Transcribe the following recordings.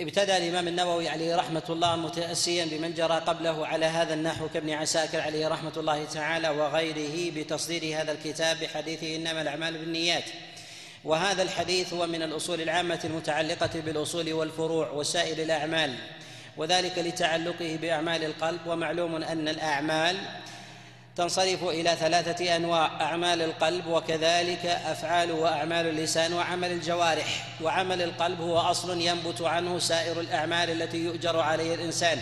ابتدى الإمام النووي عليه رحمة الله متأسيا بمن جرى قبله على هذا النحو كابن عساكر عليه رحمة الله تعالى وغيره بتصدير هذا الكتاب بحديثه إنما الأعمال بالنيات. وهذا الحديث هو من الأصول العامة المتعلقة بالأصول والفروع وسائر الأعمال وذلك لتعلقه بأعمال القلب ومعلوم أن الأعمال تنصرف إلى ثلاثة أنواع أعمال القلب وكذلك أفعال وأعمال اللسان وعمل الجوارح. وعمل القلب هو أصل ينبت عنه سائر الأعمال التي يؤجر عليها الإنسان.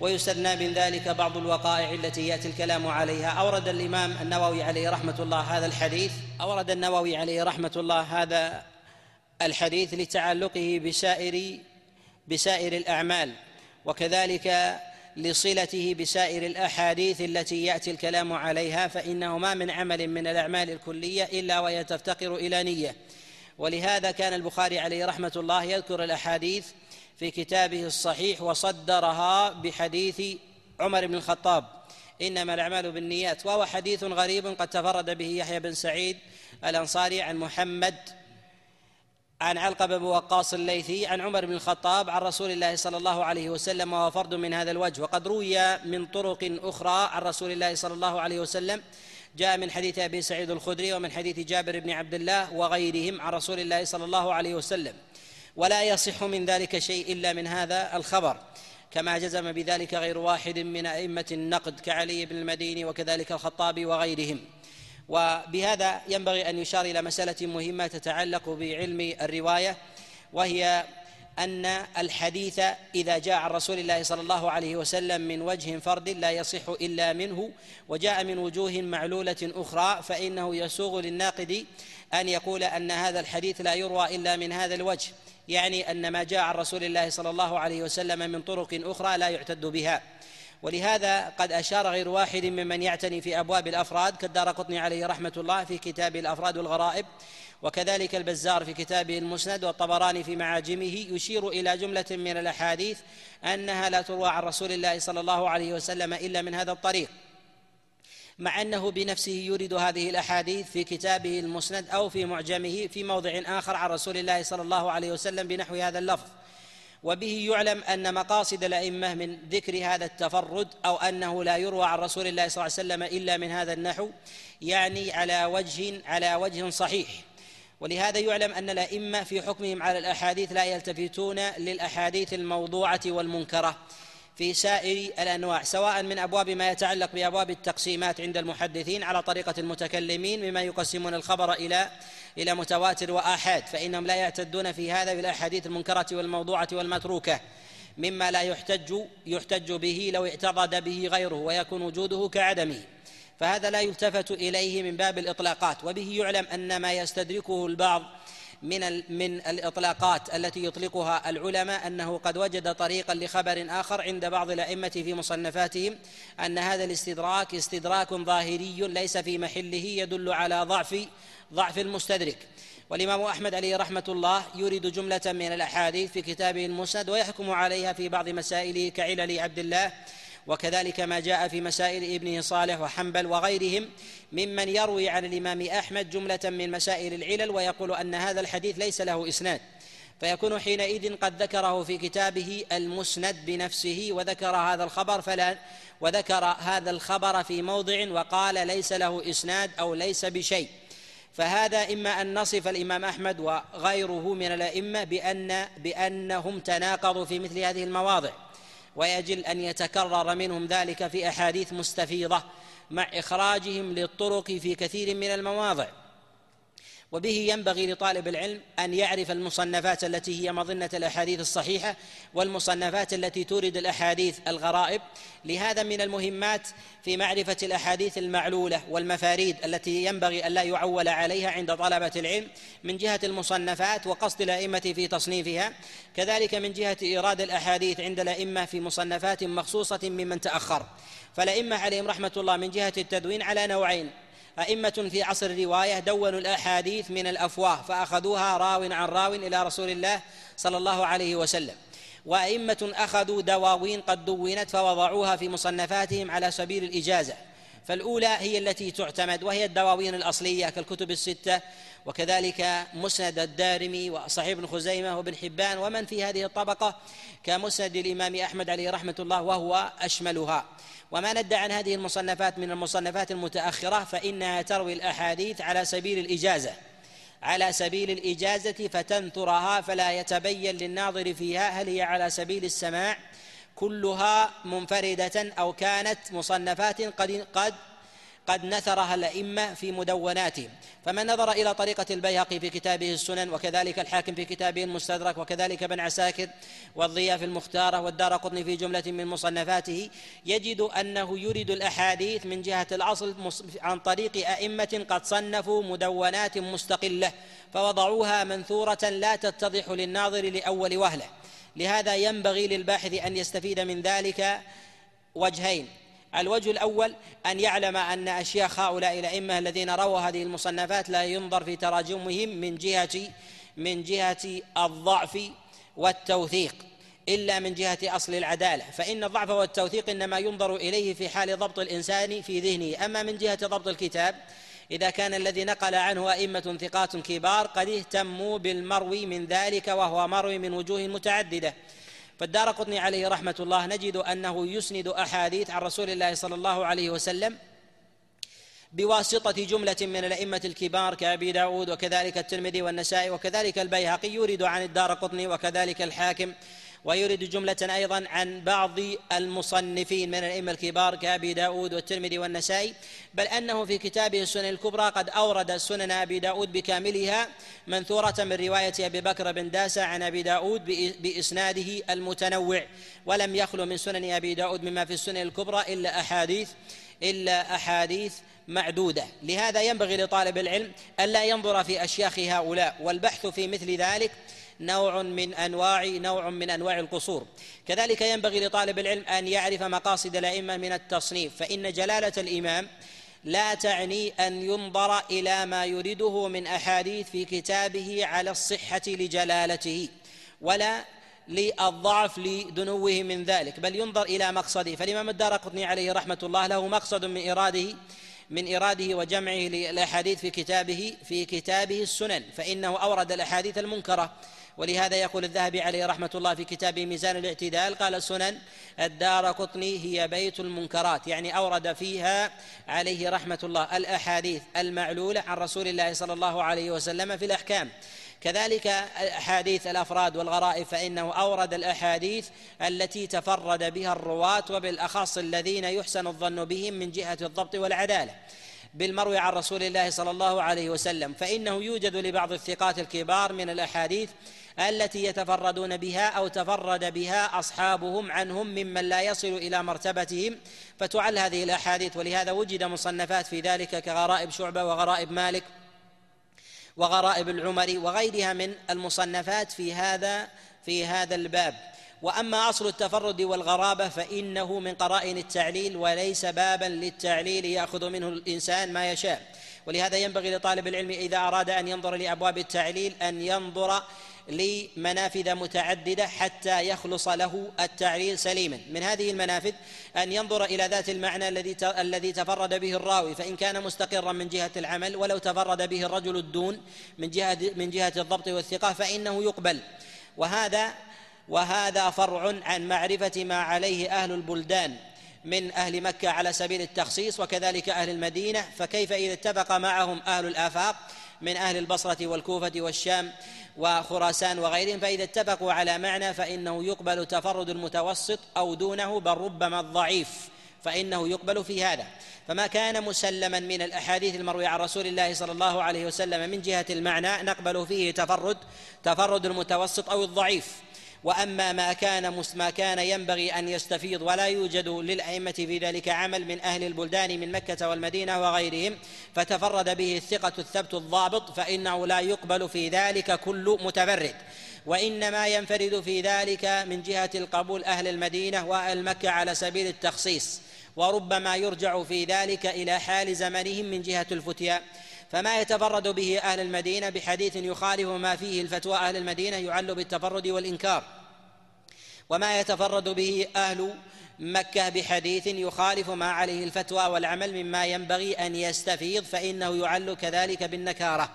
ويستثنى من ذلك بعض الوقائع التي يأتي الكلام عليها. أورد الإمام النووي عليه رحمة الله هذا الحديث. أورد النووي عليه رحمة الله هذا الحديث لتعلقه بسائر بسائر الأعمال. وكذلك لصلته بسائر الأحاديث التي يأتي الكلام عليها فانه ما من عمل من الأعمال الكلية إلا وهي تفتقر إلى نية. ولهذا كان البخاري عليه رحمة الله يذكر الأحاديث في كتابه الصحيح وصدرها بحديث عمر بن الخطاب. إنما الأعمال بالنيات وهو حديث غريب قد تفرد به يحيى بن سعيد الأنصاري عن محمد عن علقب بن وقاص الليثي عن عمر بن الخطاب عن رسول الله صلى الله عليه وسلم وهو فرد من هذا الوجه. وقد روي من طرق أخرى عن رسول الله صلى الله عليه وسلم. جاء من حديث أبي سعيد الخدري ومن حديث جابر بن عبد الله وغيرهم عن رسول الله صلى الله عليه وسلم. ولا يصح من ذلك شيء إلا من هذا الخبر. كما جزم بذلك غير واحد من أئمة النقد كعلي بن المديني وكذلك الخطابي وغيرهم. وبهذا ينبغي أن يشار إلى مسألة مهمة تتعلق بعلم الرواية وهي أن الحديث إذا جاء عن رسول الله صلى الله عليه وسلم من وجه فرد لا يصح إلا منه وجاء من وجوه معلولة أخرى فإنه يسوغ للناقد أن يقول أن هذا الحديث لا يروى إلا من هذا الوجه يعني أن ما جاء عن رسول الله صلى الله عليه وسلم من طرق أخرى لا يعتد بها. ولهذا قد أشار غير واحد ممن يعتني في أبواب الأفراد كالدار قطني عليه رحمة الله في كتاب الأفراد والغرائب وكذلك البزار في كتابه المسند والطبراني في معاجمه يشير إلى جملة من الأحاديث أنها لا تروى عن رسول الله صلى الله عليه وسلم إلا من هذا الطريق. مع أنه بنفسه يورد هذه الأحاديث في كتابه المسند أو في معجمه في موضع آخر عن رسول الله صلى الله عليه وسلم بنحو هذا اللفظ. وبه يعلم أن مقاصد الأئمة من ذكر هذا التفرد أو أنه لا يروى عن رسول الله صلى الله عليه وسلم إلا من هذا النحو يعني على وجه على وجه صحيح. ولهذا يعلم أن الأئمة في حكمهم على الأحاديث لا يلتفتون للأحاديث الموضوعة والمنكرة. في سائر الأنواع سواء من أبواب ما يتعلق بأبواب التقسيمات عند المحدثين على طريقة المتكلمين مما يقسمون الخبر إلى إلى متواتر وآحاد فإنهم لا يعتدون في هذا بالأحاديث المنكرة والموضوعة والمتروكة مما لا يحتج يحتج به لو اعتضد به غيره ويكون وجوده كعدمه. فهذا لا يلتفت إليه من باب الإطلاقات وبه يعلم أن ما يستدركه البعض من من الإطلاقات التي يطلقها العلماء أنه قد وجد طريقا لخبر آخر عند بعض الأئمة في مصنفاتهم أن هذا الاستدراك استدراك ظاهري ليس في محله يدل على ضعف ضعف المستدرك. والإمام أحمد عليه رحمة الله يورد جملة من الأحاديث في كتابه المسند ويحكم عليها في بعض مسائله كعلل عبد الله. وكذلك ما جاء في مسائل ابنه صالح وحنبل وغيرهم ممن يروي عن الإمام أحمد جملة من مسائل العلل ويقول أن هذا الحديث ليس له إسناد. فيكون حينئذ قد ذكره في كتابه المسند بنفسه وذكر هذا الخبر فلا وذكر هذا الخبر في موضع وقال ليس له إسناد أو ليس بشيء. فهذا إما أن نصف الإمام أحمد وغيره من الأئمة بأن بأنهم تناقضوا في مثل هذه المواضع. ويجل أن يتكرر منهم ذلك في أحاديث مستفيضة مع إخراجهم للطرق في كثير من المواضع. وبه ينبغي لطالب العلم أن يعرف المصنفات التي هي مظنة الأحاديث الصحيحة والمصنفات التي تورد الأحاديث الغرائب. لهذا من المهمات في معرفة الأحاديث المعلولة والمفاريد التي ينبغي أن لا يعول عليها عند طلبة العلم من جهة المصنفات وقصد الأئمة في تصنيفها. كذلك من جهة إيراد الأحاديث عند الأئمة في مصنفات مخصوصة ممن تأخر. فالأئمة عليهم رحمة الله من جهة التدوين على نوعين أئمة في عصر الرواية دونوا الأحاديث من الأفواه فأخذوها راو عن راو إلى رسول الله صلى الله عليه وسلم. وأئمة أخذوا دواوين قد دونت فوضعوها في مصنفاتهم على سبيل الإجازة. فالأولى هي التي تعتمد وهي الدواوين الأصلية كالكتب الستة وكذلك مسند الدارمي وصحيح ابن خزيمة وابن حبان ومن في هذه الطبقة كمسند الإمام أحمد عليه رحمة الله وهو أشملها. وما ندى عن هذه المصنفات من المصنفات المتأخرة فإنها تروي الأحاديث على سبيل الإجازة. على سبيل الإجازة فتنثرها فلا يتبين للناظر فيها هل هي على سبيل السماع كلها منفردة أو كانت مصنفات قد قد قد نثرها الأئمة في مدوناتهم فمن نظر إلى طريقة البيهقي في كتابه السنن وكذلك الحاكم في كتابه المستدرك وكذلك ابن عساكر والضياء في المختارة والدار قطني في جملة من مصنفاته يجد أنه يريد الأحاديث من جهة الأصل عن طريق أئمة قد صنفوا مدونات مستقلة فوضعوها منثورة لا تتضح للناظر لأول وهلة. لهذا ينبغي للباحث أن يستفيد من ذلك وجهين. الوجه الأول أن يعلم أن أشياخ هؤلاء الأئمة الذين رووا هذه المصنفات لا ينظر في تراجمهم من جهة من جهة الضعف والتوثيق إلا من جهة أصل العدالة. فإن الضعف والتوثيق إنما ينظر إليه في حال ضبط الإنسان في ذهنه. أما من جهة ضبط الكتاب إذا كان الذي نقل عنه أئمة ثقات كبار قد اهتموا بالمروي من ذلك وهو مروي من وجوه متعددة. فالدار قطني عليه رحمة الله نجد أنه يسند أحاديث عن رسول الله صلى الله عليه وسلم بواسطة جملة من الأئمة الكبار كأبي داود وكذلك الترمذي والنسائي وكذلك البيهقي يورد عن الدار قطني وكذلك الحاكم ويورد جملة أيضا عن بعض المصنفين من الأئمة الكبار كأبي داود والترمذي والنسائي بل أنه في كتابه السنن الكبرى قد أورد سنن أبي داود بكاملها منثورة من رواية أبي بكر بن داسة عن أبي داود بإسناده المتنوع ولم يخلو من سنن أبي داود مما في السنن الكبرى إلا أحاديث إلا أحاديث معدودة. لهذا ينبغي لطالب العلم ألا ينظر في أشياخ هؤلاء والبحث في مثل ذلك نوع من انواع نوع من أنواع القصور. كذلك ينبغي لطالب العلم أن يعرف مقاصد الأئمة من التصنيف فإن جلالة الإمام لا تعني أن ينظر إلى ما يريده من أحاديث في كتابه على الصحة لجلالته ولا للضعف لدنوه من ذلك بل ينظر إلى مقصده. فالإمام الدار قطني عليه رحمة الله له مقصد من اراده من إراده وجمعه للأحاديث في كتابه في كتابه السنن فإنه أورد الأحاديث المنكرة ولهذا يقول الذهبي عليه رحمة الله في كتابه ميزان الاعتدال قال سنن الدار قطني هي بيت المنكرات يعني أورد فيها عليه رحمة الله الأحاديث المعلولة عن رسول الله صلى الله عليه وسلم في الأحكام. كذلك أحاديث الأفراد والغرائب فإنه أورد الأحاديث التي تفرد بها الرواة وبالأخص الذين يحسن الظن بهم من جهة الضبط والعدالة. بالمروي عن رسول الله صلى الله عليه وسلم فإنه يوجد لبعض الثقات الكبار من الأحاديث التي يتفردون بها أو تفرد بها أصحابهم عنهم ممن لا يصل إلى مرتبتهم فتعل هذه الأحاديث. ولهذا وجد مصنفات في ذلك كغرائب شعبة وغرائب مالك وغرائب العمري وغيرها من المصنفات في هذا في هذا الباب. وأما اصل التفرد والغرابة فإنه من قرائن التعليل وليس بابا للتعليل يأخذ منه الإنسان ما يشاء. ولهذا ينبغي لطالب العلم إذا أراد أن ينظر لأبواب التعليل أن ينظر لمنافذ متعددة حتى يخلص له التعليل سليما. من هذه المنافذ أن ينظر إلى ذات المعنى الذي الذي تفرد به الراوي. فإن كان مستقرا من جهة العمل ولو تفرد به الرجل الدون من جهة من جهة الضبط والثقة فإنه يقبل. وهذا وهذا فرع عن معرفة ما عليه أهل البلدان من أهل مكة على سبيل التخصيص وكذلك أهل المدينة فكيف اذا اتفق معهم أهل الآفاق من أهل البصرة والكوفة والشام وخراسان وغيرهم فإذا اتفقوا على معنى فإنه يقبل تفرد المتوسط أو دونه بل ربما الضعيف فإنه يقبل في هذا. فما كان مسلما من الأحاديث المروية عن رسول الله صلى الله عليه وسلم من جهة المعنى نقبل فيه تفرد تفرد المتوسط أو الضعيف. وأما ما كان ما كان ينبغي أن يستفيض ولا يوجد للأئمة في ذلك عمل من أهل البلدان من مكة والمدينة وغيرهم فتفرد به الثقة الثبت الضابط فإنه لا يقبل في ذلك كل متفرد. وإنما ينفرد في ذلك من جهة القبول أهل المدينة وأهل مكة على سبيل التخصيص. وربما يرجع في ذلك إلى حال زمنهم من جهة الفتيا. فما يتفرد به أهل المدينة بحديث يخالف ما فيه الفتوى أهل المدينة يعل بالتفرد والإنكار. وما يتفرد به أهل مكة بحديث يخالف ما عليه الفتوى والعمل مما ينبغي أن يستفيض فإنه يعل كذلك بالنكارة.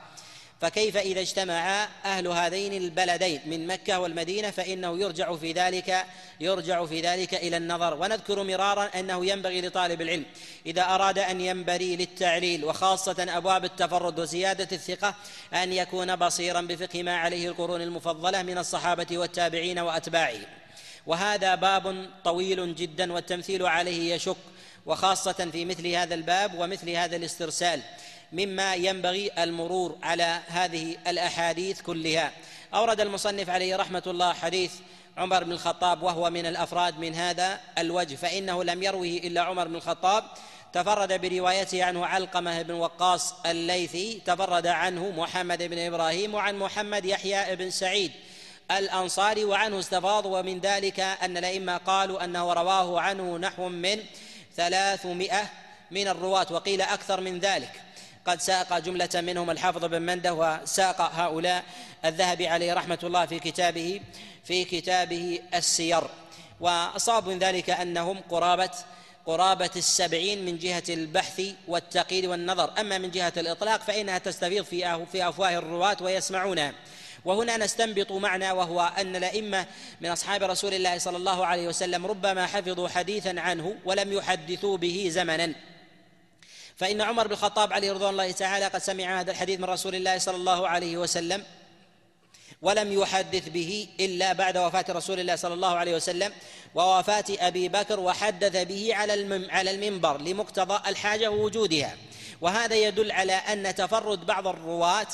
فكيف إذا اجتمع أهل هذين البلدين من مكة والمدينة فإنه يرجع في ذلك يرجع في ذلك إلى النظر. ونذكر مرارا أنه ينبغي لطالب العلم إذا أراد أن ينبري للتعليل وخاصة أبواب التفرد وزيادة الثقة أن يكون بصيرا بفقه ما عليه القرون المفضلة من الصحابة والتابعين وأتباعهم. وهذا باب طويل جدا والتمثيل عليه يشق وخاصة في مثل هذا الباب ومثل هذا الاسترسال مما ينبغي المرور على هذه الأحاديث كلها. أورد المصنف عليه رحمة الله حديث عمر بن الخطاب وهو من الأفراد من هذا الوجه فإنه لم يروه إلا عمر بن الخطاب. تفرد بروايته عنه علقمة بن وقاص الليثي تفرد عنه محمد بن إبراهيم وعن محمد يحيى بن سعيد. الانصاري وعنه استفاض ومن ذلك أن الأئمة قالوا أنه رواه عنه نحو من ثلاثمائة من الرواة وقيل أكثر من ذلك. قد ساق جملة منهم الحافظ بن مندة وساق هؤلاء الذهبي عليه رحمة الله في كتابه في كتابه السير. وأصاب من ذلك أنهم قرابة قرابة السبعين من جهة البحث والتقييد والنظر. أما من جهة الإطلاق فإنها تستفيض في في أفواه الرواة ويسمعونها وهنا نستنبط معنى وهو أن الأئمة من أصحاب رسول الله صلى الله عليه وسلم ربما حفظوا حديثا عنه ولم يحدثوا به زمنا. فإن عمر بن الخطاب عليه رضوان الله تعالى قد سمع هذا الحديث من رسول الله صلى الله عليه وسلم ولم يحدث به إلا بعد وفاة رسول الله صلى الله عليه وسلم ووفاة أبي بكر وحدث به على على المنبر لمقتضى الحاجة ووجودها. وهذا يدل على أن تفرد بعض الرواة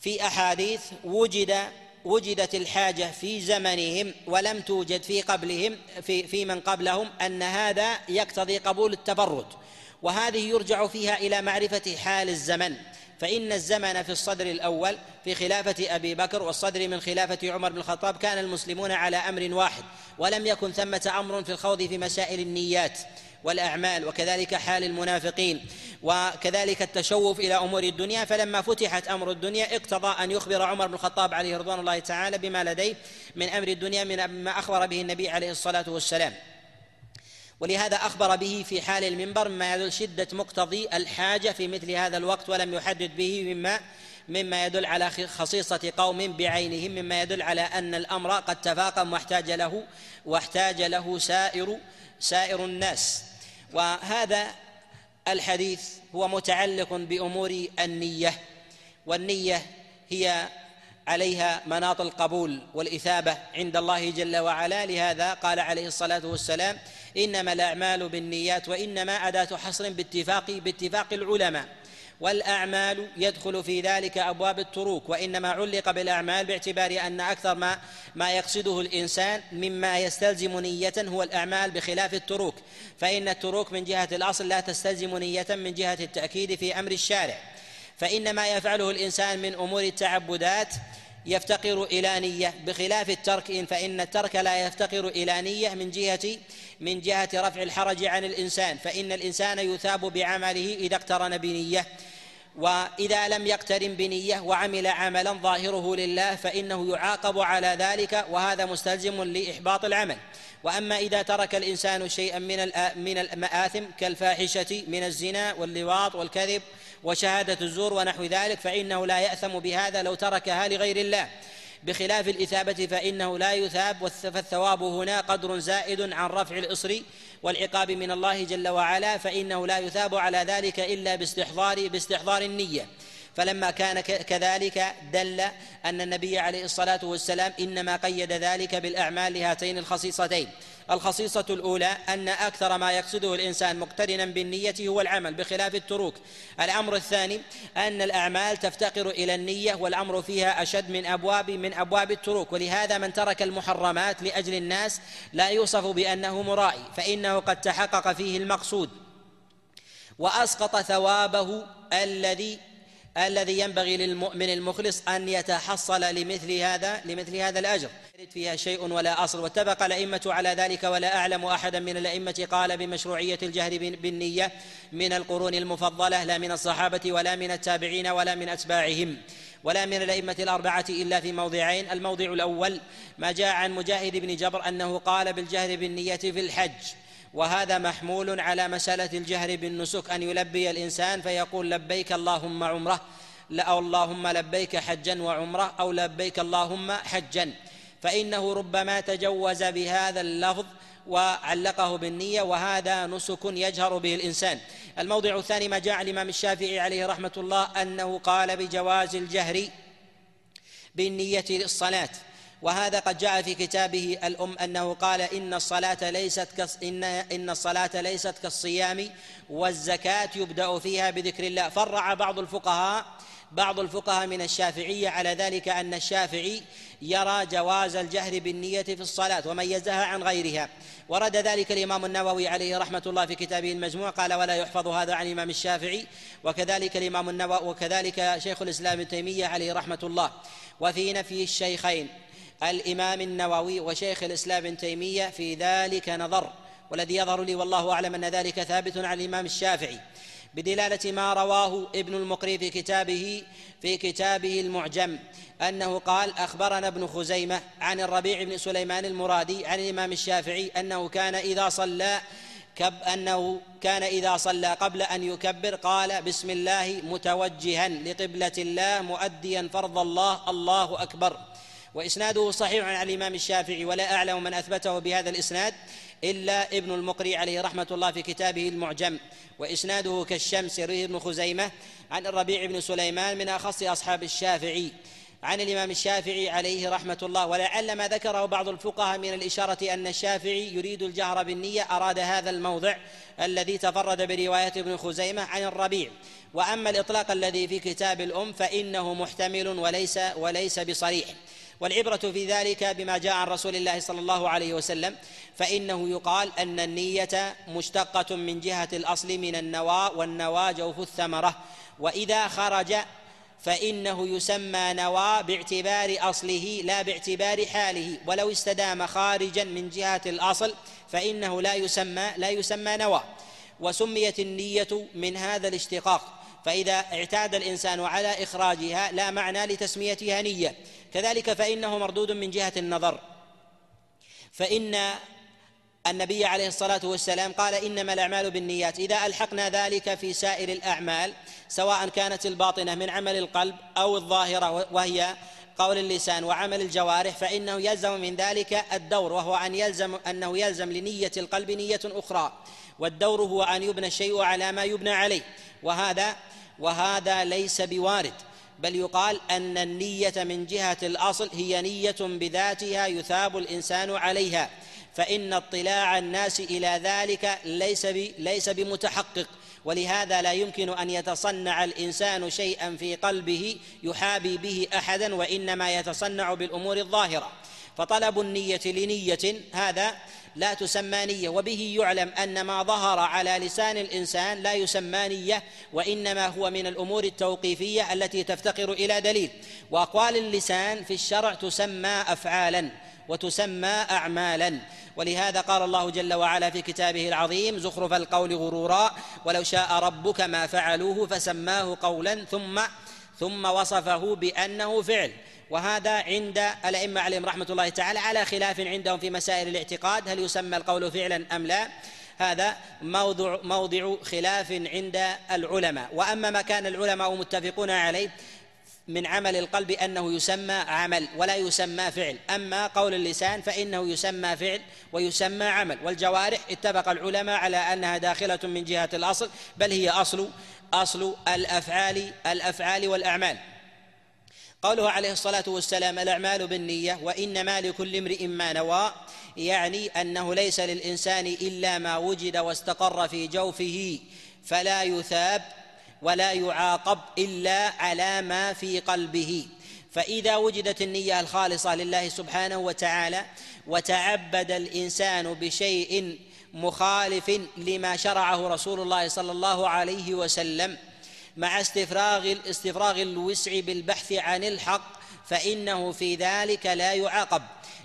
في أحاديث وجد وجدت الحاجة في زمنهم ولم توجد في قبلهم في في من قبلهم أن هذا يقتضي قبول التفرد وهذه يرجع فيها إلى معرفة حال الزمن فإن الزمن في الصدر الأول في خلافة أبي بكر والصدر من خلافة عمر بن الخطاب كان المسلمون على أمر واحد ولم يكن ثمة أمر في الخوض في مسائل النيات والأعمال وكذلك حال المنافقين وكذلك التشوف إلى أمور الدنيا. فلما فتحت أمر الدنيا اقتضى أن يخبر عمر بن الخطاب عليه رضوان الله تعالى بما لديه من أمر الدنيا من ما أخبر به النبي عليه الصلاة والسلام. ولهذا أخبر به في حال المنبر مما يدل شدة مقتضي الحاجة في مثل هذا الوقت ولم يحدد به مما مما يدل على خصيصة قوم بعينهم مما يدل على أن الأمر قد تفاقم واحتاج له واحتاج له سائر سائر الناس. وهذا الحديث هو متعلق بأمور النية والنية هي عليها مناط القبول والإثابة عند الله جل وعلا. لهذا قال عليه الصلاة والسلام إنما الأعمال بالنيات وإنما أداة حصر باتفاق باتفاق العلماء. والأعمال يدخل في ذلك أبواب التروك وإنما علق بالأعمال باعتبار أن أكثر ما ما يقصده الإنسان مما يستلزم نية هو الأعمال بخلاف التروك. فإن التروك من جهة الأصل لا تستلزم نية من جهة التأكيد في أمر الشارع. فإن ما يفعله الإنسان من أمور التعبدات يفتقر إلى نية. بخلاف الترك فإن الترك لا يفتقر إلى نية من جهه من جهة رفع الحرج عن الإنسان. فإن الإنسان يثاب بعمله إذا اقترن بنية. وإذا لم يقترن بنية وعمل عملا ظاهره لله فإنه يعاقب على ذلك وهذا مستلزم لإحباط العمل. وأما إذا ترك الإنسان شيئا من من المآثم كالفاحشة من الزنا واللواط والكذب وشهادة الزور ونحو ذلك فإنه لا يأثم بهذا لو تركها لغير الله. بخلاف الإثابة فإنه لا يثاب فالثواب هنا قدر زائد عن رفع الإصر والعقاب من الله جل وعلا فإنه لا يثاب على ذلك إلا باستحضار باستحضار النية. فلما كان كذلك دل أن النبي عليه الصلاة والسلام إنما قيد ذلك بالأعمال لهاتين الخصيصتين. الخصيصة الأولى أن أكثر ما يقصده الإنسان مقترنا بالنية هو العمل بخلاف التروك. الأمر الثاني أن الأعمال تفتقر إلى النية والأمر فيها أشد من أبواب من أبواب التروك. ولهذا من ترك المحرمات لأجل الناس لا يوصف بأنه مرائي فإنه قد تحقق فيه المقصود. وأسقط ثوابه الذي الذي ينبغي للمؤمن المخلص أن يتحصل لمثل هذا لمثل هذا الأجر. فيها شيء ولا أصل. واتفق الأئمة على ذلك ولا أعلم أحدا من الأئمة قال بمشروعية الجهر بالنية من القرون المفضلة لا من الصحابة ولا من التابعين ولا من أتباعهم ولا من الأئمة الأربعة إلا في موضعين. الموضع الأول ما جاء عن مجاهد بن جبر أنه قال بالجهر بالنية في الحج. وهذا محمول على مسألة الجهر بالنسك أن يلبي الإنسان فيقول لبيك اللهم عمره أو اللهم لبيك حجا وعمره أو لبيك اللهم حجا. فإنه ربما تجوز بهذا اللفظ وعلقه بالنية وهذا نسك يجهر به الإنسان. الموضع الثاني ما جاء الإمام الشافعي عليه رحمة الله أنه قال بجواز الجهر بالنية للصلاة. وهذا قد جاء في كتابه الأم أنه قال إن الصلاة ليست كص إن إن الصلاة ليست كالصيام والزكاة يبدأ فيها بذكر الله. فرع بعض الفقهاء بعض الفقهاء من الشافعية على ذلك أن الشافعي يرى جواز الجهر بالنية في الصلاة وميزها عن غيرها. ورد ذلك الإمام النووي عليه رحمة الله في كتابه المجموع. قال ولا يحفظ هذا عن الإمام الشافعي. وكذلك الإمام النووي وكذلك شيخ الإسلام ابن تيمية عليه رحمة الله. وفي نفي الشيخين. الإمام النووي وشيخ الإسلام ابن تيمية في ذلك نظر والذي يظهر لي والله أعلم أن ذلك ثابت عن الإمام الشافعي. بدلالة ما رواه ابن المقري في كتابه في كتابه المعجم أنه قال أخبرنا ابن خزيمة عن الربيع بن سليمان المرادي عن الإمام الشافعي أنه كان إذا صلى كب أنه كان إذا صلى قبل أن يكبر قال بسم الله متوجها لقبلة الله مؤديا فرض الله الله أكبر. وإسناده صحيح عن الإمام الشافعي ولا أعلم من أثبته بهذا الإسناد إلا ابن المقري عليه رحمة الله في كتابه المعجم. وإسناده كالشمس يرويه ابن خزيمة عن الربيع بن سليمان من أخص أصحاب الشافعي. عن الإمام الشافعي عليه رحمة الله ولعل ما ذكره بعض الفقهاء من الإشارة أن الشافعي يريد الجهر بالنية أراد هذا الموضع الذي تفرد برواية ابن خزيمة عن الربيع. وأما الإطلاق الذي في كتاب الأم فإنه محتمل وليس وليس بصريح. والعبرة في ذلك بما جاء عن رسول الله صلى الله عليه وسلم فإنه يقال أن النية مشتقة من جهة الأصل من النوى والنوى جوف الثمرة وإذا خرج فإنه يسمى نوى باعتبار أصله لا باعتبار حاله ولو استدام خارجا من جهة الأصل فإنه لا يسمى لا يسمى نوى. وسميت النية من هذا الاشتقاق. فإذا اعتاد الإنسان على إخراجها لا معنى لتسميتها نية. كذلك فإنه مردود من جهة النظر. فإن النبي عليه الصلاة والسلام قال إنما الأعمال بالنيات. إذا ألحقنا ذلك في سائر الأعمال سواء كانت الباطنة من عمل القلب أو الظاهرة وهي قول اللسان وعمل الجوارح فإنه يلزم من ذلك الدور وهو أن يلزم أنه يلزم لنية القلب نية أخرى. والدور هو أن يبنى الشيء على ما يبنى عليه. وهذا وهذا ليس بوارد بل يقال أن النية من جهة الأصل هي نية بذاتها يثاب الإنسان عليها. فإن اطلاع الناس إلى ذلك ليس ليس بمتحقق. ولهذا لا يمكن أن يتصنع الإنسان شيئا في قلبه يحابي به احدا وإنما يتصنع بالأمور الظاهرة. فطلب النية لنية هذا لا تسمى نية وبه يعلم أن ما ظهر على لسان الإنسان لا يسمى نية وإنما هو من الأمور التوقيفية التي تفتقر إلى دليل. وأقوال اللسان في الشرع تسمى أفعالا وتسمى أعمالا. ولهذا قال الله جل وعلا في كتابه العظيم زخرف القول غرورا ولو شاء ربك ما فعلوه فسماه قولا ثم ثم وصفه بأنه فعل. وهذا عند الأئمة عليهم رحمة الله تعالى على خلاف عندهم في مسائل الاعتقاد. هل يسمى القول فعلا أم لا؟ هذا موضع موضع خلاف عند العلماء. وأما ما كان العلماء متفقون عليه من عمل القلب أنه يسمى عمل ولا يسمى فعل. أما قول اللسان فإنه يسمى فعل ويسمى عمل. والجوارح اتفق العلماء على أنها داخلة من جهة الأصل بل هي أصل أصل الأفعال الأفعال والأعمال. قوله عليه الصلاة والسلام الأعمال بالنية وانما لكل امرئ ما نوى يعني أنه ليس للإنسان إلا ما وجد واستقر في جوفه فلا يثاب ولا يعاقب إلا على ما في قلبه. فإذا وجدت النية الخالصة لله سبحانه وتعالى وتعبد الإنسان بشيء مخالف لما شرعه رسول الله صلى الله عليه وسلم مع استفراغ استفراغ الوسع بالبحث عن الحق فإنه في ذلك لا يعاقب.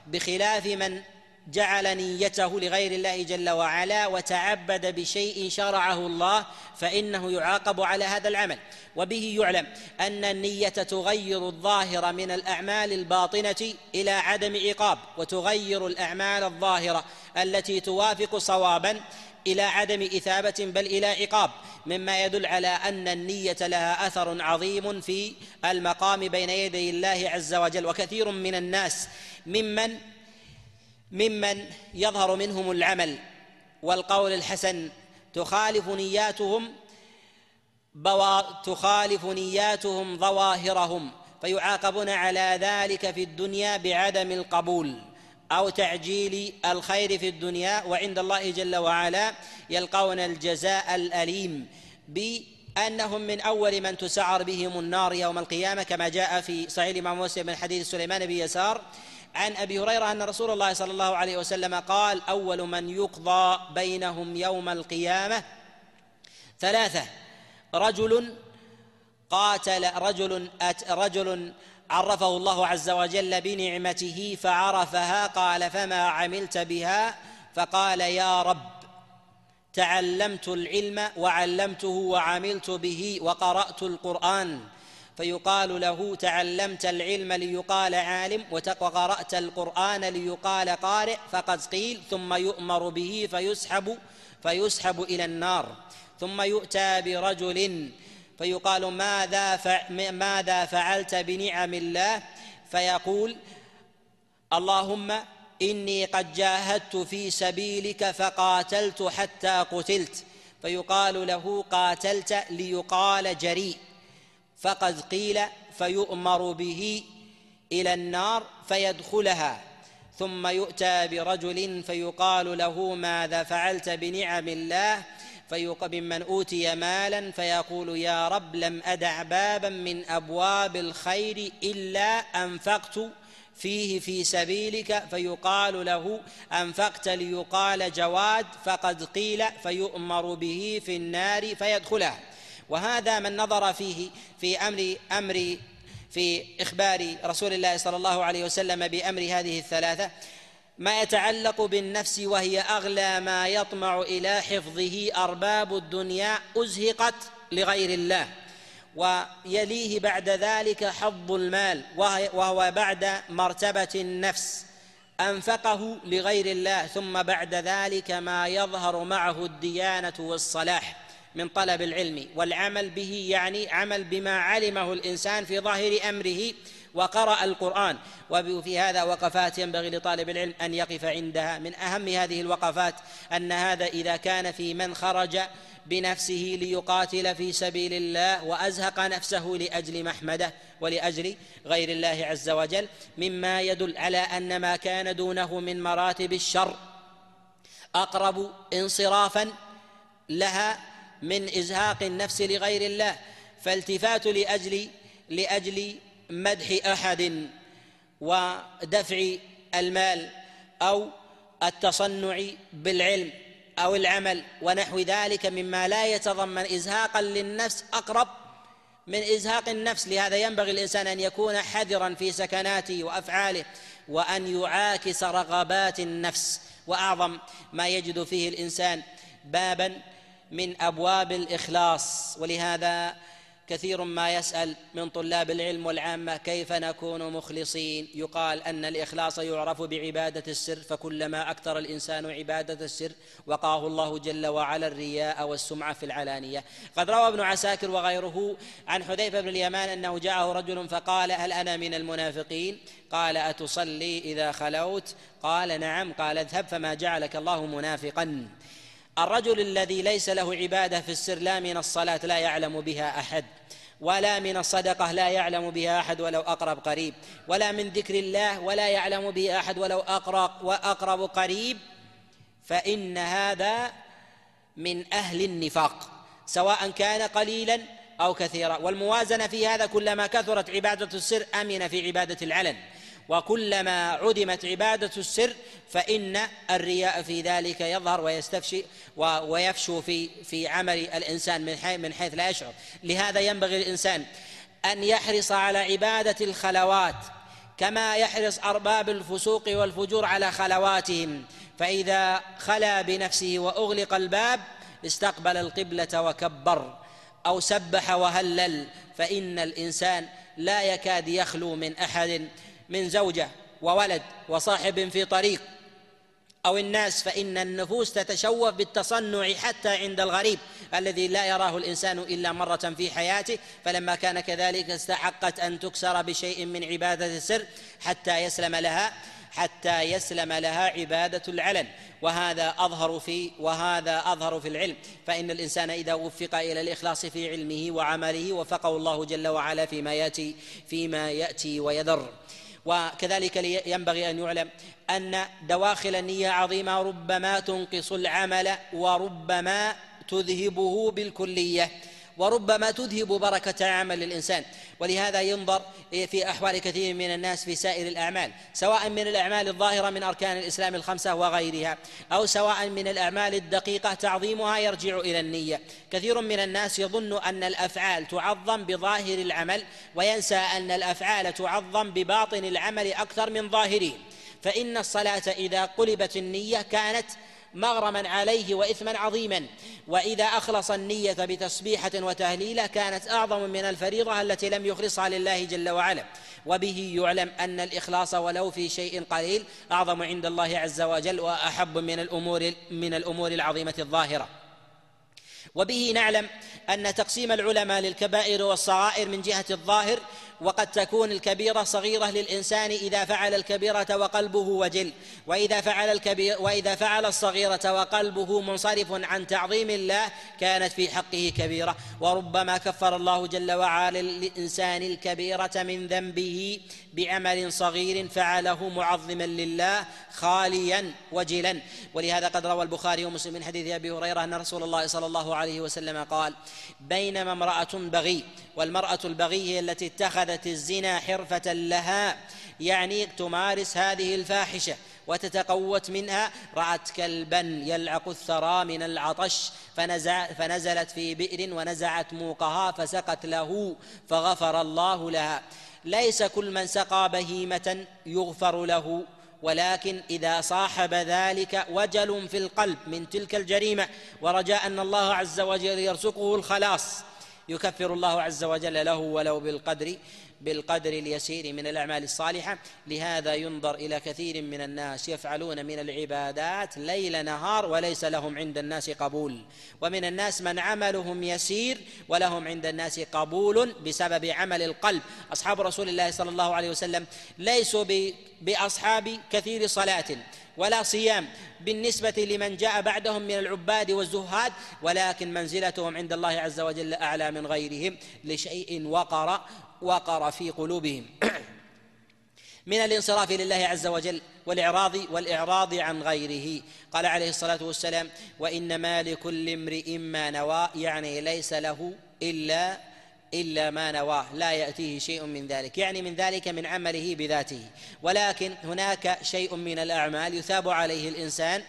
بخلاف من جعل نيته لغير الله جل وعلا وتعبد بشيء شرعه الله فإنه يعاقب على هذا العمل. وبه يعلم أن النية تغير الظاهر من الأعمال الباطنة إلى عدم عقاب وتغير الأعمال الظاهرة التي توافق صوابا إلى عدم إثابة بل إلى عقاب. مما يدل على أن النية لها أثر عظيم في المقام بين يدي الله عز وجل وكثير من الناس ممن ممن يظهر منهم العمل والقول الحسن تخالف نياتهم بوا تخالف نياتهم ظواهرهم فيعاقبون على ذلك في الدنيا بعدم القبول أو تعجيل الخير في الدنيا وعند الله جل وعلا يلقون الجزاء الأليم بأنهم من أول من تسعر بهم النار يوم القيامة كما جاء في صحيح الإمام مسلم من حديث سليمان بن يسار عن أبي هريرة أن رسول الله صلى الله عليه وسلم قال أول من يقضى بينهم يوم القيامة ثلاثة رجل قاتل رجل أت رجل عرفه الله عز وجل بنعمته فعرفها قال فما عملت بها؟ فقال يا رب تعلمت العلم وعلمته وعملت به وقرأت القرآن. فيقال له تعلمت العلم ليقال عالم وقرات القرآن ليقال قارئ فقد قيل ثم يؤمر به فيسحب فيسحب إلى النار ثم يؤتى برجل فيقال ماذا ماذا فعلت بنعم الله فيقول اللهم إني قد جاهدت في سبيلك فقاتلت حتى قتلت فيقال له قاتلت ليقال جريء فقد قيل فيؤمر به إلى النار فيدخلها ثم يؤتى برجل فيقال له ماذا فعلت بنعم الله؟ فيقبل من أوتي مالا فيقول يا رب لم أدع بابا من أبواب الخير إلا أنفقت فيه في سبيلك. فيقال له أنفقت ليقال جواد. فقد قيل فيؤمر به في النار فيدخلها. وهذا من نظر فيه في أمر أمر في إخبار رسول الله صلى الله عليه وسلم بأمر هذه الثلاثة. ما يتعلق بالنفس وهي أغلى ما يطمع إلى حفظه أرباب الدنيا أزهقت لغير الله ويليه بعد ذلك حظ المال وهو بعد مرتبة النفس أنفقه لغير الله ثم بعد ذلك ما يظهر معه الديانة والصلاح. من طلب العلم والعمل به يعني عمل بما علمه الإنسان في ظاهر أمره وقرأ القرآن. وفي هذا وقفات ينبغي لطالب العلم أن يقف عندها. من أهم هذه الوقفات أن هذا إذا كان في من خرج بنفسه ليقاتل في سبيل الله وأزهق نفسه لأجل محمده ولأجل غير الله عز وجل مما يدل على أن ما كان دونه من مراتب الشر أقرب انصرافا لها من إزهاق النفس لغير الله فالتفات لأجل لأجل مدح أحد ودفع المال أو التصنع بالعلم أو العمل ونحو ذلك مما لا يتضمن إزهاقا للنفس أقرب من إزهاق النفس. لهذا ينبغي الإنسان أن يكون حذرا في سكناته وأفعاله وأن يعاكس رغبات النفس وأعظم ما يجد فيه الإنسان بابا من أبواب الإخلاص. ولهذا كثير ما يسأل من طلاب العلم والعامة كيف نكون مخلصين. يقال أن الإخلاص يعرف بعبادة السر فكلما أكثر الإنسان عبادة السر وقاه الله جل وعلا الرياء والسمعة في العلانية. قد روى ابن عساكر وغيره عن حذيفة بن اليمان أنه جاءه رجل فقال هل أنا من المنافقين؟ قال أتصلي إذا خلوت؟ قال نعم. قال اذهب فما جعلك الله منافقا. الرجل الذي ليس له عبادة في السر لا من الصلاة لا يعلم بها أحد ولا من الصدقة لا يعلم بها أحد ولو أقرب قريب ولا من ذكر الله ولا يعلم به أحد ولو أقرب وأقرب قريب فإن هذا من أهل النفاق سواء كان قليلا أو كثيرا. والموازنة في هذا كلما كثرت عبادة السر أمن في عبادة العلن. وكلما عدمت عبادة السر فإن الرياء في ذلك يظهر ويستفشي ويفشو في في عمل الإنسان من حيث من حيث لا يشعر. لهذا ينبغي الإنسان أن يحرص على عبادة الخلوات كما يحرص أرباب الفسوق والفجور على خلواتهم. فإذا خلا بنفسه وأغلق الباب استقبل القبلة وكبر أو سبح وهلل فإن الإنسان لا يكاد يخلو من أحد. من زوجة وولد وصاحب في طريق. أو الناس فإن النفوس تتشوف بالتصنع حتى عند الغريب الذي لا يراه الإنسان إلا مرة في حياته. فلما كان كذلك استحقت أن تكسر بشيء من عبادة السر حتى يسلم لها حتى يسلم لها عبادة العلن. وهذا أظهر في وهذا أظهر في العلم. فإن الإنسان إذا وفق إلى الإخلاص في علمه وعمله وفقه الله جل وعلا فيما يأتي فيما يأتي ويذر. وكذلك ينبغي أن يعلم أن دواخل النية عظيمة ربما تنقص العمل وربما تذهبه بالكلية. وربما تذهب بركة عمل الإنسان. ولهذا ينظر في أحوال كثير من الناس في سائر الأعمال سواء من الأعمال الظاهرة من أركان الإسلام الخمسة وغيرها أو سواء من الأعمال الدقيقة تعظيمها يرجع إلى النية. كثير من الناس يظن أن الأفعال تعظم بظاهر العمل وينسى أن الأفعال تعظم بباطن العمل أكثر من ظاهره. فإن الصلاة إذا قلبت النية كانت مغرما عليه وإثما عظيما. وإذا أخلص النية بتسبيحة وتهليله كانت أعظم من الفريضة التي لم يخلصها لله جل وعلا. وبه يعلم أن الإخلاص ولو في شيء قليل أعظم عند الله عز وجل وأحب من الأمور من الأمور العظيمة الظاهرة. وبه نعلم أن تقسيم العلماء للكبائر والصغائر من جهة الظاهر وقد تكون الكبيرة صغيرة للإنسان إذا فعل الكبيرة وقلبه وجل وإذا فعل الكبير وإذا فعل الصغيرة وقلبه منصرف عن تعظيم الله كانت في حقه كبيرة. وربما كفر الله جل وعلا للإنسان الكبيرة من ذنبه بعمل صغير فعله معظما لله خاليا وجلا. ولهذا قد روى البخاري ومسلم من حديث أبي هريرة أن رسول الله صلى الله عليه وسلم قال بينما امرأة بغي والمرأة البغي هي التي اتخذت الزنا حرفة لها. يعني تمارس هذه الفاحشة وتتقوت منها. رأت كلبا يلعق الثرى من العطش فنزع فنزلت في بئر ونزعت موقها فسقت له فغفر الله لها. ليس كل من سقى بهيمة يغفر له ولكن إذا صاحب ذلك وجل في القلب من تلك الجريمة ورجاء أن الله عز وجل يرزقه الخلاص. يكفر الله عز وجل له ولو بالقدر بالقدر اليسير من الأعمال الصالحة. لهذا ينظر إلى كثير من الناس يفعلون من العبادات ليل نهار وليس لهم عند الناس قبول. ومن الناس من عملهم يسير ولهم عند الناس قبول بسبب عمل القلب. أصحاب رسول الله صلى الله عليه وسلم ليسوا بأصحاب كثير صلاة. ولا صيام بالنسبة لمن جاء بعدهم من العباد والزهاد ولكن منزلتهم عند الله عز وجل أعلى من غيرهم لشيء وقر وقر في قلوبهم. من الانصراف لله عز وجل والإعراض والإعراض عن غيره. قال عليه الصلاة والسلام وإنما لكل امرئ ما نوى يعني ليس له إلا إلا ما نواه لا يأتيه شيء من ذلك. يعني من ذلك من عمله بذاته. ولكن هناك شيء من الأعمال يثاب عليه الإنسان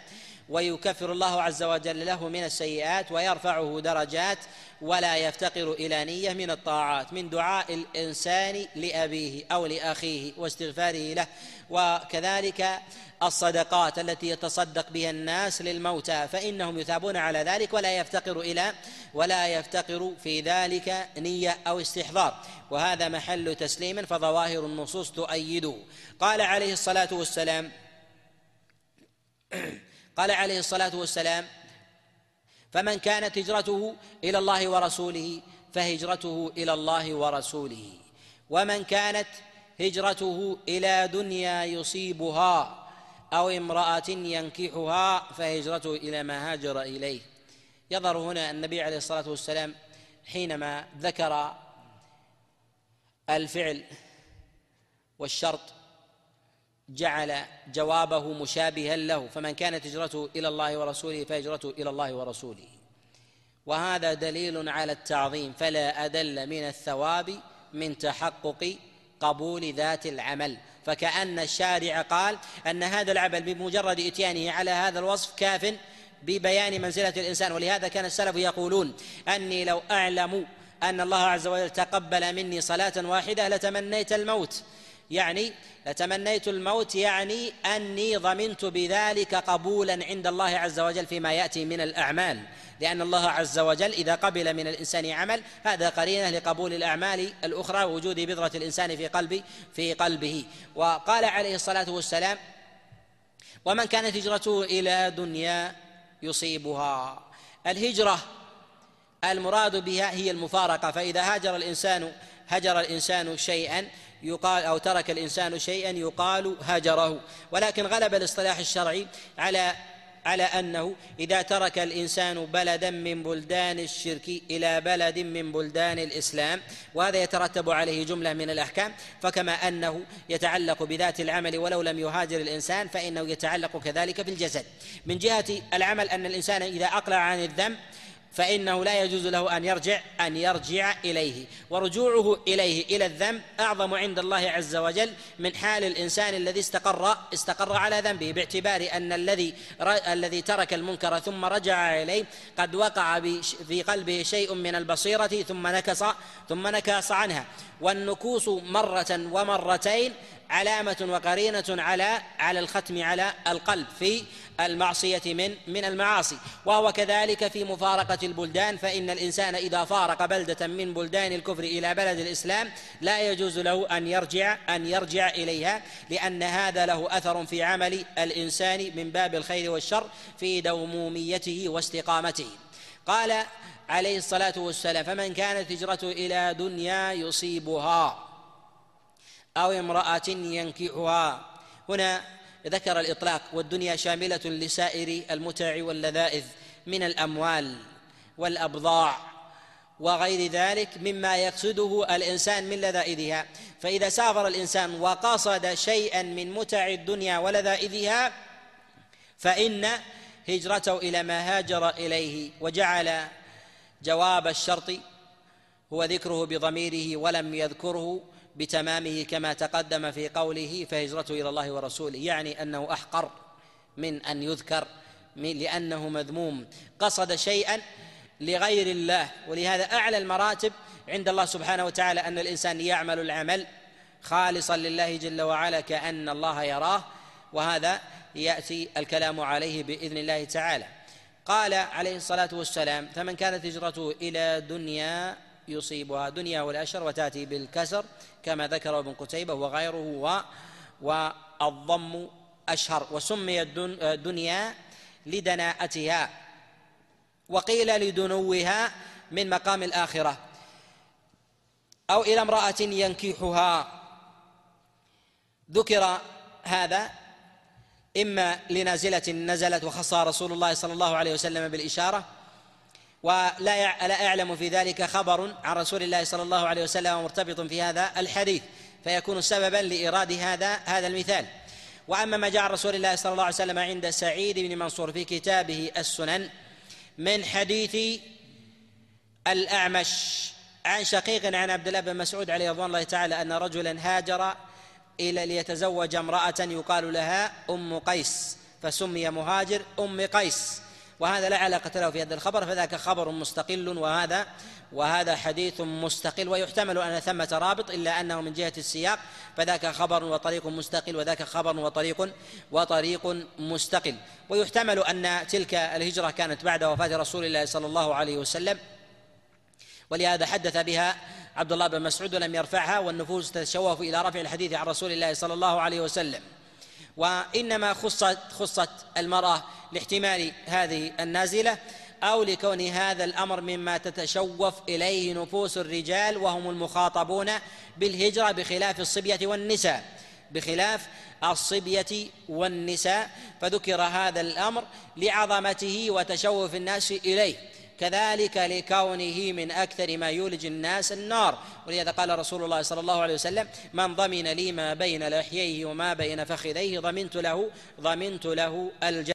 ويكفر الله عز وجل له من السيئات ويرفعه درجات ولا يفتقر إلى نية من الطاعات من دعاء الإنسان لأبيه أو لأخيه واستغفاره له. وكذلك الصدقات التي يتصدق بها الناس للموتى فإنهم يثابون على ذلك ولا يفتقر إلى ولا يفتقر في ذلك نية أو استحضار. وهذا محل تسليم فظواهر النصوص تؤيده. قال عليه الصلاة والسلام قال عليه الصلاة والسلام فمن كانت هجرته إلى الله ورسوله فهجرته إلى الله ورسوله. ومن كانت هجرته إلى دنيا يصيبها أو امرأة ينكحها فهجرته إلى ما هاجر إليه. يظهر هنا النبي عليه الصلاة والسلام حينما ذكر الفعل والشرط جعل جوابه مشابها له فمن كانت هجرته إلى الله ورسوله فهجرته إلى الله ورسوله. وهذا دليل على التعظيم فلا أدل من الثواب من تحقق قبول ذات العمل. فكأن الشارع قال أن هذا العمل بمجرد إتيانه على هذا الوصف كاف ببيان منزلة الإنسان. ولهذا كان السلف يقولون أني لو أعلم أن الله عز وجل تقبل مني صلاة واحدة لتمنيت الموت. يعني لتمنيت الموت يعني أني ضمنت بذلك قبولا عند الله عز وجل فيما يأتي من الأعمال. لأن الله عز وجل إذا قبل من الإنسان عمل هذا قرينة لقبول الأعمال الأخرى وجود بذرة الإنسان في قلب في قلبه. وقال عليه الصلاة والسلام ومن كانت هجرته إلى دنيا يصيبها. الهجرة المراد بها هي المفارقة. فإذا هاجر الإنسان هجر الإنسان شيئا يقال أو ترك الإنسان شيئا يقال هجره. ولكن غلب الاصطلاح الشرعي على على أنه إذا ترك الإنسان بلدا من بلدان الشرك إلى بلد من بلدان الإسلام وهذا يترتب عليه جملة من الأحكام فكما أنه يتعلق بذات العمل ولو لم يهاجر الإنسان فإنه يتعلق كذلك في الجسد. من جهة العمل أن الإنسان إذا أقلع عن الذنب فإنه لا يجوز له أن يرجع أن يرجع إليه. ورجوعه إليه إلى الذنب أعظم عند الله عز وجل من حال الإنسان الذي استقر استقر على ذنبه باعتبار أن الذي الذي ترك المنكر ثم رجع إليه قد وقع في قلبه شيء من البصيرة ثم نكص ثم نكص عنها. والنكوص مرة ومرتين علامة وقرينة على على الختم على القلب في المعصية من من المعاصي. وهو كذلك في مفارقة البلدان فإن الإنسان إذا فارق بلدة من بلدان الكفر إلى بلد الإسلام لا يجوز له أن يرجع أن يرجع إليها لأن هذا له أثر في عمل الإنسان من باب الخير والشر في دوموميته واستقامته. قال عليه الصلاة والسلام فمن كانت هجرته إلى دنيا يصيبها أو امرأة ينكحها. هنا ذكر الإطلاق والدنيا شاملة لسائر المتع واللذائذ من الأموال والأبضاع وغير ذلك مما يقصده الإنسان من لذائذها. فإذا سافر الإنسان وقصد شيئا من متع الدنيا ولذائذها فإن هجرته إلى ما هاجر إليه وجعل جواب الشرط هو ذكره بضميره ولم يذكره بتمامه كما تقدم في قوله فهجرته إلى الله ورسوله يعني أنه أحقر من أن يذكر لأنه مذموم. قصد شيئا لغير الله ولهذا أعلى المراتب عند الله سبحانه وتعالى أن الإنسان يعمل العمل خالصا لله جل وعلا كأن الله يراه وهذا يأتي الكلام عليه بإذن الله تعالى. قال عليه الصلاة والسلام فمن كانت هجرته إلى دنيا يصيبها دنيا والأشر وتأتي بالكسر كما ذكر ابن قتيبة وغيره و والضم أشهر وسمي الدنيا لدناءتها وقيل لدنوها من مقام الآخرة. أو إلى امرأة ينكحها. ذكر هذا إما لنازلة نزلت وخصها رسول الله صلى الله عليه وسلم بالإشارة ولا لا أعلم في ذلك خبر عن رسول الله صلى الله عليه وسلم مرتبط في هذا الحديث فيكون سببا لإيراد هذا هذا المثال. وأما ما جاء عن رسول الله صلى الله عليه وسلم عند سعيد بن منصور في كتابه السنن من حديث الأعمش عن شقيق عن عبد الله بن مسعود عليه رضوان الله تعالى أن رجلا هاجر إلى ليتزوج امرأة يقال لها أم قيس فسمي مهاجر أم قيس. وهذا لا علاقة له في هذا الخبر فذاك خبر مستقل وهذا وهذا حديث مستقل ويحتمل أن ثمة رابط إلا أنه من جهة السياق فذاك خبر وطريق مستقل وذاك خبر وطريق وطريق مستقل. ويحتمل أن تلك الهجرة كانت بعد وفاة رسول الله صلى الله عليه وسلم ولهذا حدث بها عبد الله بن مسعود ولم يرفعها والنفوس تتشوف إلى رفع الحديث عن رسول الله صلى الله عليه وسلم. وإنما خصت خصت المرأة لاحتمال هذه النازلة أو لكون هذا الأمر مما تتشوف إليه نفوس الرجال وهم المخاطبون بالهجرة بخلاف الصبية والنساء بخلاف الصبية والنساء فذكر هذا الأمر لعظمته وتشوف الناس إليه. كذلك لكونه من أكثر ما يولج الناس النار. ولهذا قال رسول الله صلى الله عليه وسلم من ضمن لي ما بين لحييه وما بين فخذيه ضمنت له ضمنت له الجنة.